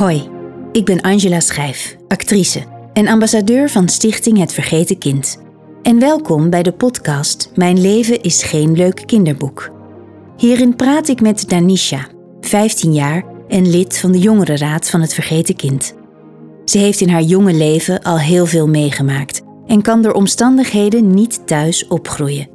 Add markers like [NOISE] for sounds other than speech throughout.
Hoi, ik ben Angela Schijf, actrice en ambassadeur van Stichting Het Vergeten Kind. En welkom bij de podcast Mijn leven is geen leuk kinderboek. Hierin praat ik met Danisha, 15 jaar en lid van de jongerenraad van Het Vergeten Kind. Ze heeft in haar jonge leven al heel veel meegemaakt en kan door omstandigheden niet thuis opgroeien.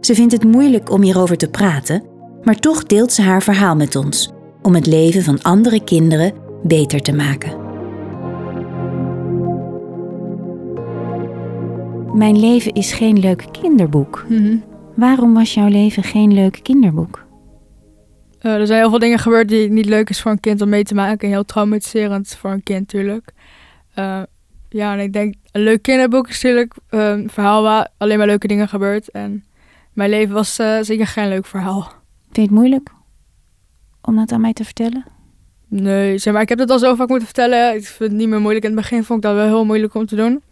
Ze vindt het moeilijk om hierover te praten, maar toch deelt ze haar verhaal met ons om het leven van andere kinderen beter te maken. Mijn leven is geen leuk kinderboek. Mhm. Waarom was jouw leven geen leuk kinderboek? Eh, er zijn heel veel dingen gebeurd die niet leuk is voor een kind om mee te maken. En heel traumatiserend voor een kind natuurlijk. Eh, ja, en ik denk, een leuk kinderboek is natuurlijk eh, een verhaal waar alleen maar leuke dingen gebeurt. En mijn leven was eh, zeker geen leuk verhaal. Vind je het moeilijk om dat aan mij te vertellen? Nee, zeg maar, ik heb het al zo vaak moeten vertellen. Ik vind het niet meer moeilijk. In het begin vond ik dat wel heel moeilijk om te doen.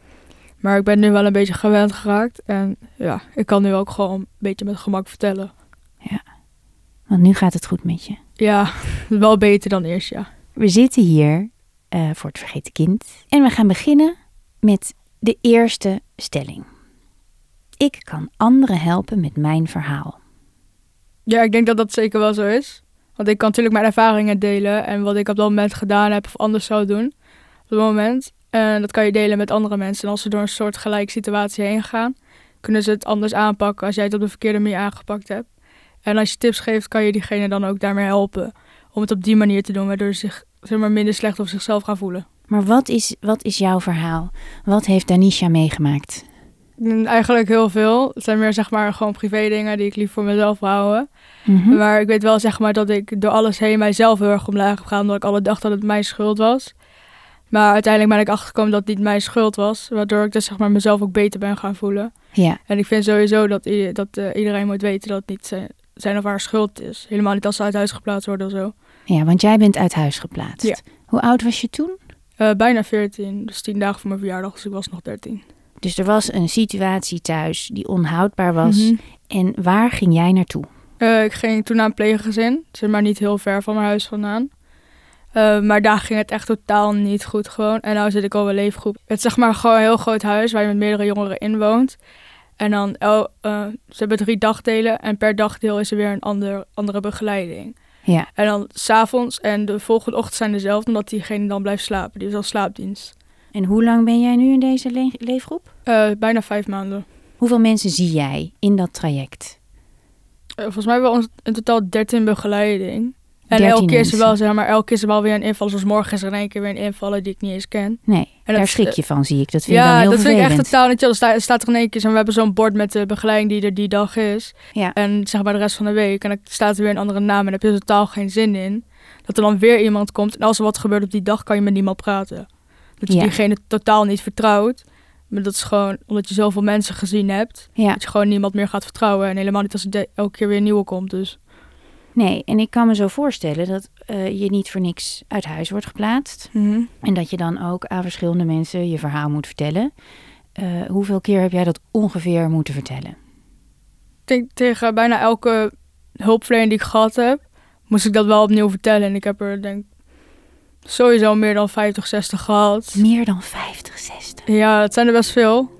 Maar ik ben nu wel een beetje gewend geraakt. En ja, ik kan nu ook gewoon een beetje met gemak vertellen. Want nu gaat het goed met je. Ja, [LAUGHS] wel beter dan eerst, ja. We zitten hier eh, voor het vergeten kind. En we gaan beginnen met de eerste stelling. Ik kan anderen helpen met mijn verhaal. Ja, ik denk dat dat zeker wel zo is. Want ik kan natuurlijk mijn ervaringen delen en wat ik op dat moment gedaan heb of anders zou doen. Op dat moment. En dat kan je delen met andere mensen. En als ze door een soort gelijke situatie heen gaan, kunnen ze het anders aanpakken als jij het op de verkeerde manier aangepakt hebt. En als je tips geeft, kan je diegene dan ook daarmee helpen om het op die manier te doen, waardoor ze zich zeg maar, minder slecht over zichzelf gaan voelen. Maar wat is, wat is jouw verhaal? Wat heeft Danisha meegemaakt? Mm, Eigenlijk heel veel. Het zijn meer zeg maar gewoon privé dingen die ik lief voor mezelf houden. Mhm. Maar ik weet wel zeg maar dat ik door alles heen mijzelf heel erg omlaag heb gegaan. Omdat ik alle dacht dat het mijn schuld was. Maar uiteindelijk ben ik achtergekomen dat het niet mijn schuld was. Waardoor ik dus zeg maar mezelf ook beter ben gaan voelen. Ja, En ik vind sowieso dat, dat eh, iedereen moet weten dat het niet zijn, zijn of haar schuld is. Helemaal niet als ze uit huis geplaatst worden of zo. ja, want jij bent uit huis geplaatst. Ja. Hoe oud was je toen? Eh, bijna 14, dus 10 dagen voor mijn verjaardag, dus ik was nog 13. Dus er was een situatie thuis die onhoudbaar was. Mhm. En waar ging jij naartoe? Eh, ik ging toen naar een pleeggezin, zeg maar niet heel ver van mijn huis vandaan. Eh, maar daar ging het echt totaal niet goed gewoon. En nou zit ik al een leefgroep. Het is zeg maar gewoon een heel groot huis waar je met meerdere jongeren in woont. En dan, eh, ze hebben drie dagdelen en per dagdeel is er weer een ander, andere begeleiding. Ja, En dan s'avonds en de volgende ochtend zijn dezelfde, omdat diegene dan blijft slapen. Die is al slaapdienst. En hoe lang ben jij nu in deze le- leefgroep? Eh, bijna vijf maanden. Hoeveel mensen zie jij in dat traject? Eh, volgens mij hebben we ons in totaal 13 begeleiding. En 13 elke keer is er wel, zeg maar, elke keer is er wel weer een inval. Zoals morgen is er in één keer weer een invaller die ik niet eens ken. Nee, En daar schrik je van, zie ik. Dat vind je dan ja, heel dat vind ik echt totaal niet chill. Er staat, er staat er in één keer, zo, we hebben zo'n bord met de begeleiding die er die dag is. Ja. En zeg maar de rest van de week. En dan staat er weer een andere naam en daar heb je totaal geen zin in. Dat er dan weer iemand komt. En als er wat gebeurt op die dag, kan je met niemand praten. Dat je Ja. diegene totaal niet vertrouwt. Maar dat is gewoon omdat je zoveel mensen gezien hebt. Ja, Dat je gewoon niemand meer gaat vertrouwen. En helemaal niet als er elke keer weer een nieuwe komt. Dus nee. En ik kan me zo voorstellen dat eh, je niet voor niks uit huis wordt geplaatst. En dat je dan ook aan verschillende mensen je verhaal moet vertellen. Eh, hoeveel keer heb jij dat ongeveer moeten vertellen? ik denk tegen bijna elke hulpverlener die ik gehad heb, moest ik dat wel opnieuw vertellen. En ik heb er denk sowieso meer dan 50, 60 gehad. Meer dan 50, 60. Ja, het zijn er best veel.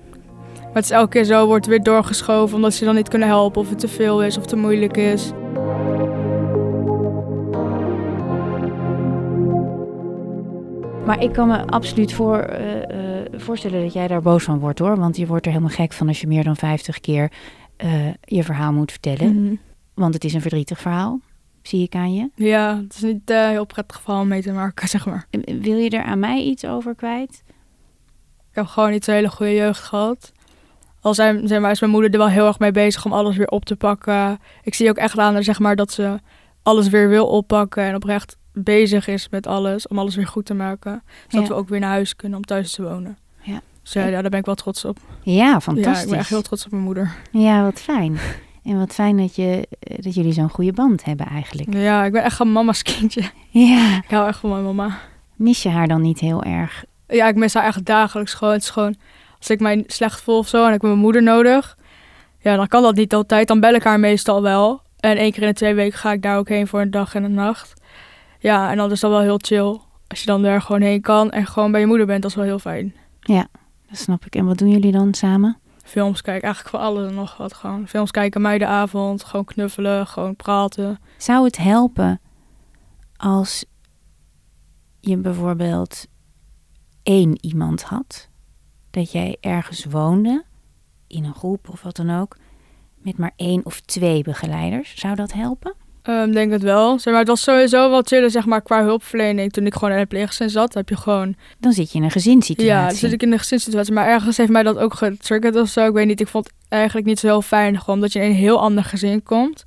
Maar het is elke keer zo, wordt weer doorgeschoven omdat ze dan niet kunnen helpen of het te veel is of te moeilijk is. Maar ik kan me absoluut voor, eh, eh, voorstellen dat jij daar boos van wordt hoor. Want je wordt er helemaal gek van als je meer dan 50 keer eh, je verhaal moet vertellen. Mhm. Want het is een verdrietig verhaal, zie ik aan je. Ja, het is niet eh, heel prettig verhaal om mee te maken, zeg maar. Wil je er aan mij iets over kwijt? Ik heb gewoon niet zo'n hele goede jeugd gehad. Al zijn, zeg maar, is mijn moeder er wel heel erg mee bezig om alles weer op te pakken. Ik zie ook echt aan haar zeg maar, dat ze alles weer wil oppakken en oprecht bezig is met alles om alles weer goed te maken. Zodat Ja. we ook weer naar huis kunnen om thuis te wonen. Ja. Dus ja, daar ben ik wel trots op. Ja, Ja, fantastisch. ik ben echt heel trots op mijn moeder. Ja, wat fijn. [LAUGHS] En wat fijn dat, je, eh, dat jullie zo'n goede band hebben eigenlijk. Ja, ik ben echt een mama's kindje. [LAUGHS] Ja. Ik hou echt van mijn mama. Mis je haar dan niet heel erg? Ja, ik mis haar echt dagelijks gewoon. Het is gewoon, als ik mij slecht voel of zo en ik heb mijn moeder nodig. Ja, dan kan dat niet altijd. Dan bel ik haar meestal wel. En één keer in de twee weken ga ik daar ook heen voor een dag en een nacht. Ja, en dan is dat wel heel chill. als je dan daar gewoon heen kan en gewoon bij je moeder bent, dat is wel heel fijn. Dat snap ik. En wat doen jullie dan samen? Films kijken, eigenlijk voor alles en nog wat gewoon. Films kijken, meidenavond, gewoon knuffelen, gewoon praten. Zou het helpen als je bijvoorbeeld één iemand had? Dat jij ergens woonde, in een groep of wat dan ook, met maar één of twee begeleiders. Zou dat helpen? Ehm denk het wel. Zeg maar, het was sowieso wel chillen, zeg maar, qua hulpverlening. Toen ik gewoon in het pleeggezin zat, heb je gewoon... Dan zit je in een gezinssituatie. Ja, dan zit ik in een gezinssituatie. Maar ergens heeft mij dat ook getriggerd of zo. Ik weet niet, ik vond het eigenlijk niet zo heel fijn. Gewoon omdat je in een heel ander gezin komt.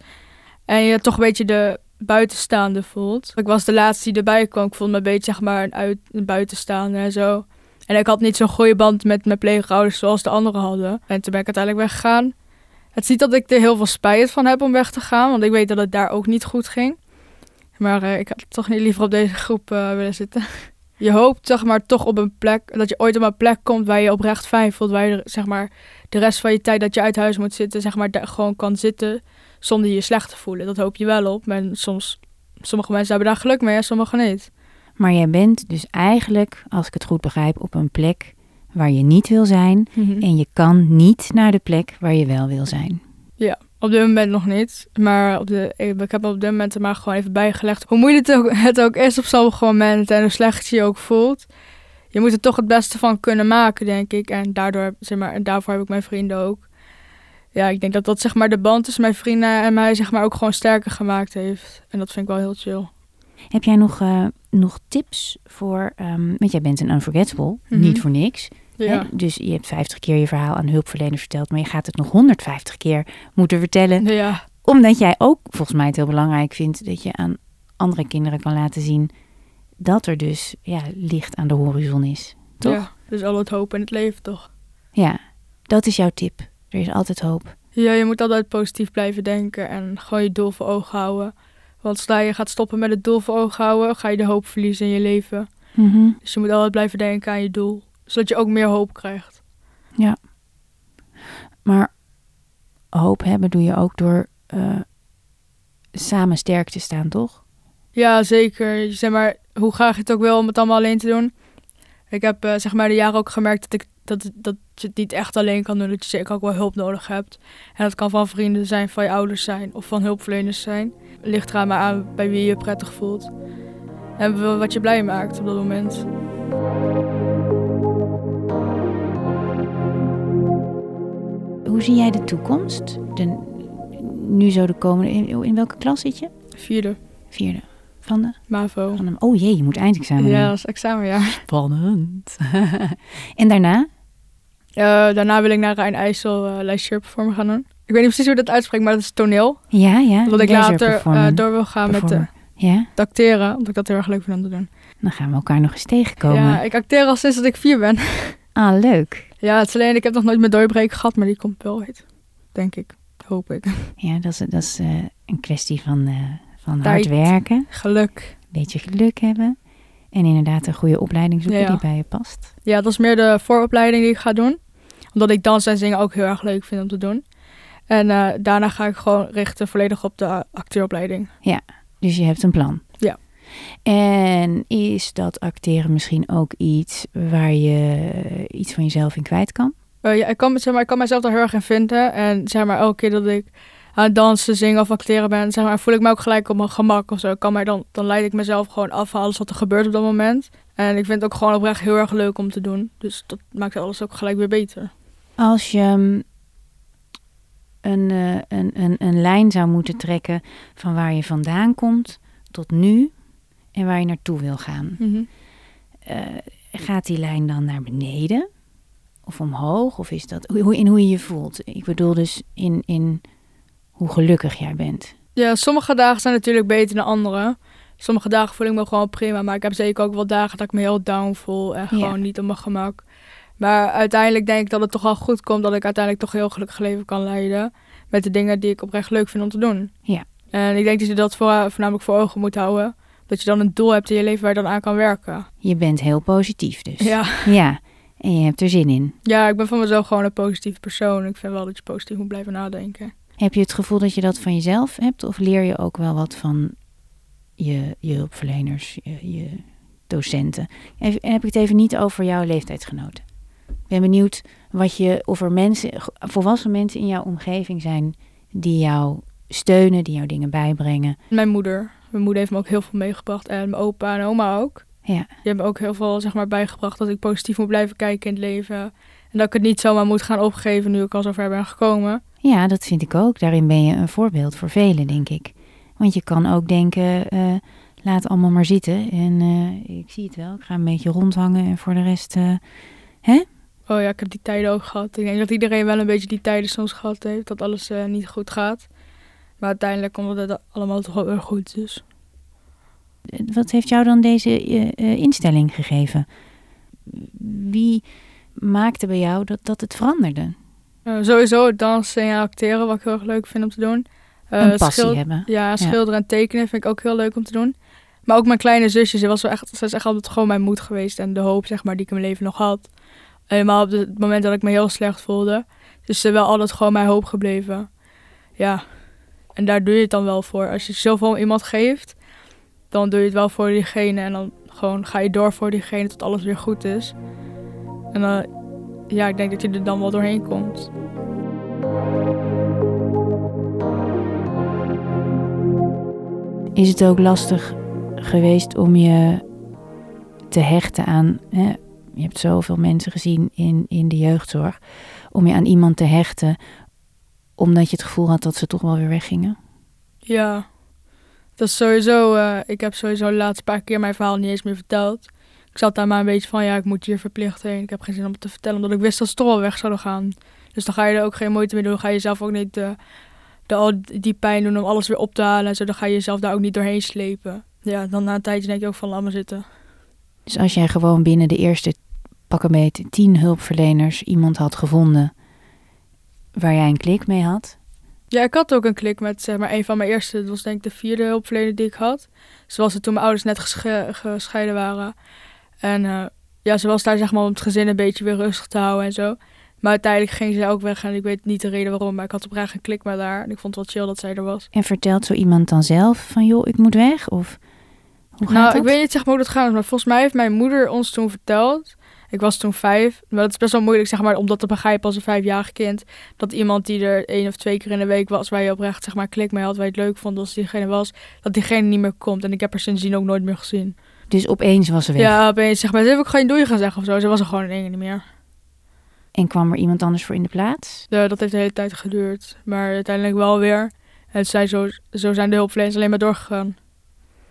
En je toch een beetje de buitenstaande voelt. Ik was de laatste die erbij kwam. Ik voelde me een beetje, zeg maar, een, uit, een buitenstaande en zo. En ik had niet zo'n goede band met mijn pleegouders zoals de anderen hadden. En toen ben ik uiteindelijk weggegaan. Het is niet dat ik er heel veel spijt van heb om weg te gaan. Want ik weet dat het daar ook niet goed ging. Maar eh, ik had toch niet liever op deze groep eh, willen zitten. Je hoopt zeg maar toch op een plek, dat je ooit op een plek komt waar je oprecht fijn voelt. Waar je zeg maar de rest van je tijd dat je uit huis moet zitten, zeg maar gewoon kan zitten zonder je slecht te voelen. Dat hoop je wel op. Maar soms, sommige mensen hebben daar geluk mee en sommige niet. Maar jij bent dus eigenlijk, als ik het goed begrijp, op een plek waar je niet wil zijn. En je kan niet naar de plek waar je wel wil zijn. Op dit moment nog niet. Maar op de, ik heb op dit moment er maar gewoon even bijgelegd. Hoe moeilijk het ook, het ook is op sommige momenten en hoe slecht je je ook voelt. Je moet er toch het beste van kunnen maken, denk ik. En, daardoor, zeg maar, en daarvoor heb ik mijn vrienden ook. Ja, ik denk dat dat zeg maar de band tussen mijn vrienden en mij zeg maar ook gewoon sterker gemaakt heeft. En dat vind ik wel heel chill. Heb jij nog, eh, nog tips voor, ehm, want jij bent een unforgettable, Mhm. niet voor niks. Ja. Dus je hebt 50 keer je verhaal aan hulpverleners verteld, maar je gaat het nog 150 keer moeten vertellen. Ja, Omdat jij ook volgens mij het heel belangrijk vindt dat je aan andere kinderen kan laten zien dat er dus ja, licht aan de horizon is. Toch? ja. Dus al het hoop in het leven, toch? Ja, dat is jouw tip. Er is altijd hoop. Ja, je moet altijd positief blijven denken en gewoon je doel voor ogen houden. Want zodra je gaat stoppen met het doel voor ogen houden, ga je de hoop verliezen in je leven. Mhm. Dus je moet altijd blijven denken aan je doel, zodat je ook meer hoop krijgt. Maar hoop hebben doe je ook door eh, samen sterk te staan, toch? Ja, zeker. Zeg maar, hoe graag je het ook wil om het allemaal alleen te doen. Ik heb eh, zeg maar de jaren ook gemerkt dat, ik, dat, dat je het niet echt alleen kan doen. Dat je zeker ook wel hulp nodig hebt. En dat kan van vrienden zijn, van je ouders zijn of van hulpverleners zijn. Ligt er aan maar aan bij wie je je prettig voelt. En wat je blij maakt op dat moment. Hoe zie jij de toekomst? De, nu zo de komende... In, in welke klas zit je? Vierde, Vierde. Van de? MAVO. Van de oh jee, je moet eindexamen Ja, dat is examenjaar. Spannend. [LAUGHS] en daarna? Eh, daarna wil ik naar Rijn IJssel uh, lijstjerperformer gaan doen. Ik weet niet precies hoe dat uitspreekt, maar dat is toneel. Ja, ja. Dat ik later eh, door wil gaan met. Ja, acteren. Omdat ik dat heel erg leuk vind om te doen. dan gaan we elkaar nog eens tegenkomen. Ja, ik acteer al sinds dat ik vier ben. Ah, leuk. Ja, het is alleen, ik heb nog nooit mijn doorbreek gehad, maar die komt wel uit. Denk ik. Hoop ik. Ja, dat is, dat is eh, een kwestie van, eh, van hard werken, Geluk. een beetje geluk hebben. En inderdaad een goede opleiding zoeken Ja. die bij je past. Ja, dat is meer de vooropleiding die ik ga doen. Omdat ik dans en zingen ook heel erg leuk vind om te doen. En eh, daarna ga ik gewoon richten volledig op de acteuropleiding. Dus je hebt een plan. En is dat acteren misschien ook iets waar je iets van jezelf in kwijt kan? Eh, ja, ik, kan, zeg maar, ik kan mezelf daar heel erg in vinden. En zeg maar, elke keer dat ik aan het dansen, zingen of acteren ben, zeg maar, voel ik me ook gelijk op mijn gemak of zo. Ik Kan mij dan, dan leid ik mezelf gewoon af van alles wat er gebeurt op dat moment. En ik vind het ook gewoon oprecht heel erg leuk om te doen. Dus dat maakt alles ook gelijk weer beter. Als je mm, een, eh, een, een, een lijn zou moeten trekken van waar je vandaan komt tot nu en waar je naartoe wil gaan. Mhm. Eh, gaat die lijn dan naar beneden of omhoog? Of is dat hoe, in hoe je je voelt? Ik bedoel dus in, in hoe gelukkig jij bent. Ja, sommige dagen zijn natuurlijk beter dan andere. Sommige dagen voel ik me gewoon prima. Maar ik heb zeker ook wel dagen dat ik me heel down voel. En Ja. gewoon niet op mijn gemak. Maar uiteindelijk denk ik dat het toch wel goed komt. Dat ik uiteindelijk toch een heel gelukkig leven kan leiden. Met de dingen die ik oprecht leuk vind om te doen. Ja. En ik denk dat je dat voor, voornamelijk voor ogen moet houden. Dat je dan een doel hebt in je leven waar je dan aan kan werken. Je bent heel positief dus. Ja. Ja, en je hebt er zin in. ja, ik ben van mezelf gewoon een positieve persoon. Ik vind wel dat je positief moet blijven nadenken. Heb je het gevoel dat je dat van jezelf hebt? Of leer je ook wel wat van je, je hulpverleners, je, je docenten. En heb ik het even niet over jouw leeftijdsgenoten. Ik ben benieuwd wat je, of er mensen, volwassen mensen in jouw omgeving zijn die jou steunen, die jou dingen bijbrengen. Mijn moeder. Mijn moeder heeft me ook heel veel meegebracht. En mijn opa en oma ook. Ja. Die hebben ook heel veel zeg maar, bijgebracht dat ik positief moet blijven kijken in het leven. En dat ik het niet zomaar moet gaan opgeven nu ik al zo ver ben gekomen. Ja, dat vind ik ook. Daarin ben je een voorbeeld voor velen, denk ik. Want je kan ook denken, uh, laat allemaal maar zitten. En uh, ik zie het wel, ik ga een beetje rondhangen en voor de rest, uh, hè? Oh ja, ik heb die tijden ook gehad. Ik denk dat iedereen wel een beetje die tijden soms gehad heeft, dat alles niet goed gaat. Maar uiteindelijk komt het allemaal toch wel weer goed, dus. Wat heeft jou dan deze instelling gegeven? Wie maakte bij jou dat, dat het veranderde? Uh, sowieso dansen en acteren, wat ik heel erg leuk vind om te doen. Uh, een passie hebben. Ja, schilderen en tekenen vind ik ook heel leuk om te doen. Maar ook mijn kleine zusje, ze, was wel echt, ze is echt altijd gewoon mijn moed geweest. En de hoop zeg maar, die ik in mijn leven nog had. Helemaal op het moment dat ik me heel slecht voelde. Dus ze wel altijd gewoon mijn hoop gebleven. Ja, en daar doe je het dan wel voor. Als je zoveel iemand geeft, dan doe je het wel voor diegene. En dan gewoon ga je door voor diegene tot alles weer goed is. En dan, ja, ik denk dat je er dan wel doorheen komt. Is het ook lastig geweest om je te hechten aan. Hè? Je hebt zoveel mensen gezien in, in de jeugdzorg. Om je aan iemand te hechten, omdat je het gevoel had dat ze toch wel weer weggingen? Ja, dat is sowieso. Uh, ik heb sowieso de laatste paar keer mijn verhaal niet eens meer verteld ik zat daar maar een beetje van, ja, ik moet hier verplicht heen. Ik heb geen zin om het te vertellen, omdat ik wist dat ze toch wel weg zouden gaan. Dus dan ga je er ook geen moeite mee doen. Dan ga je zelf ook niet de, de, al die pijn doen om alles weer op te halen. En zo, dan ga je jezelf daar ook niet doorheen slepen. Ja, dan na een tijdje denk je ook van, laat maar zitten. Dus als jij gewoon binnen de eerste pak een tien hulpverleners iemand had gevonden waar jij een klik mee had? Ja, ik had ook een klik met zeg maar een van mijn eerste. Dat was denk ik de vierde hulpverlener die ik had. Zoals het toen mijn ouders net gescheiden waren. En uh, ja, ze was daar zeg maar om het gezin een beetje weer rustig te houden en zo. Maar uiteindelijk ging ze ook weg en ik weet niet de reden waarom. Maar ik had oprecht een klik met haar en ik vond het wel chill dat zij er was. En vertelt zo iemand dan zelf van joh, ik moet weg? Of hoe gaat nou, dat? ik weet niet zeg maar hoe dat gaat. Maar volgens mij heeft mijn moeder ons toen verteld. Ik was toen vijf. Maar dat is best wel moeilijk zeg maar om dat te begrijpen als een vijfjarig kind. Dat iemand die er één of twee keer in de week was waar je oprecht zeg maar klik mee had. Waar je het leuk vond als diegene was. Dat diegene niet meer komt. En ik heb haar sindsdien ook nooit meer gezien. Dus opeens was ze weg? Ja, opeens zeg maar. Ze heb ik geen doei gaan zeggen of zo. Ze was er gewoon in één niet meer. En kwam er iemand anders voor in de plaats? Ja, dat heeft de hele tijd geduurd. Maar uiteindelijk wel weer. En zijn zo, zo zijn de hulpverleners alleen maar doorgegaan.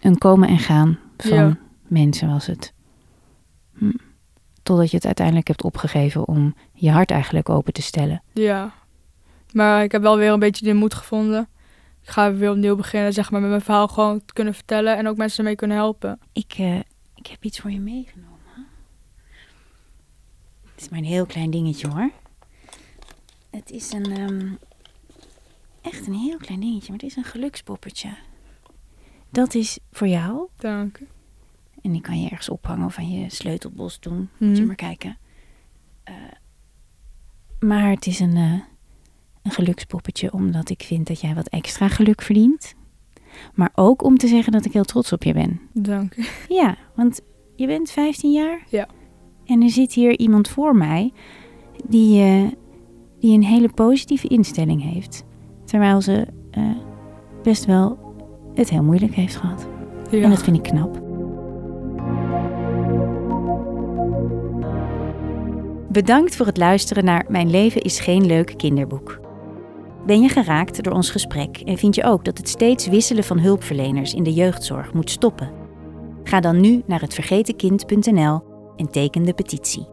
Een komen en gaan van ja. mensen was het. Hm. Totdat je het uiteindelijk hebt opgegeven om je hart eigenlijk open te stellen. Ja. Maar ik heb wel weer een beetje de moed gevonden ik ga weer opnieuw beginnen, zeg maar, met mijn verhaal gewoon te kunnen vertellen en ook mensen ermee kunnen helpen. Ik, uh, ik heb iets voor je meegenomen. Het is maar een heel klein dingetje hoor. Het is een, um, echt een heel klein dingetje, maar het is een gelukspoppetje. Dat is voor jou. Dank u. En die kan je ergens ophangen of aan je sleutelbos doen. Mm. Moet je maar kijken. Uh, maar het is een, uh, een gelukspoppetje omdat ik vind dat jij wat extra geluk verdient. Maar ook om te zeggen dat ik heel trots op je ben. Dank u. Ja, want je bent 15 jaar. Ja. En er zit hier iemand voor mij die, uh, die een hele positieve instelling heeft. Terwijl ze uh, best wel het heel moeilijk heeft gehad. Ja. En dat vind ik knap. Bedankt voor het luisteren naar Mijn leven is geen leuk kinderboek. Ben je geraakt door ons gesprek en vind je ook dat het steeds wisselen van hulpverleners in de jeugdzorg moet stoppen? Ga dan nu naar hetvergetenkind.nl en teken de petitie.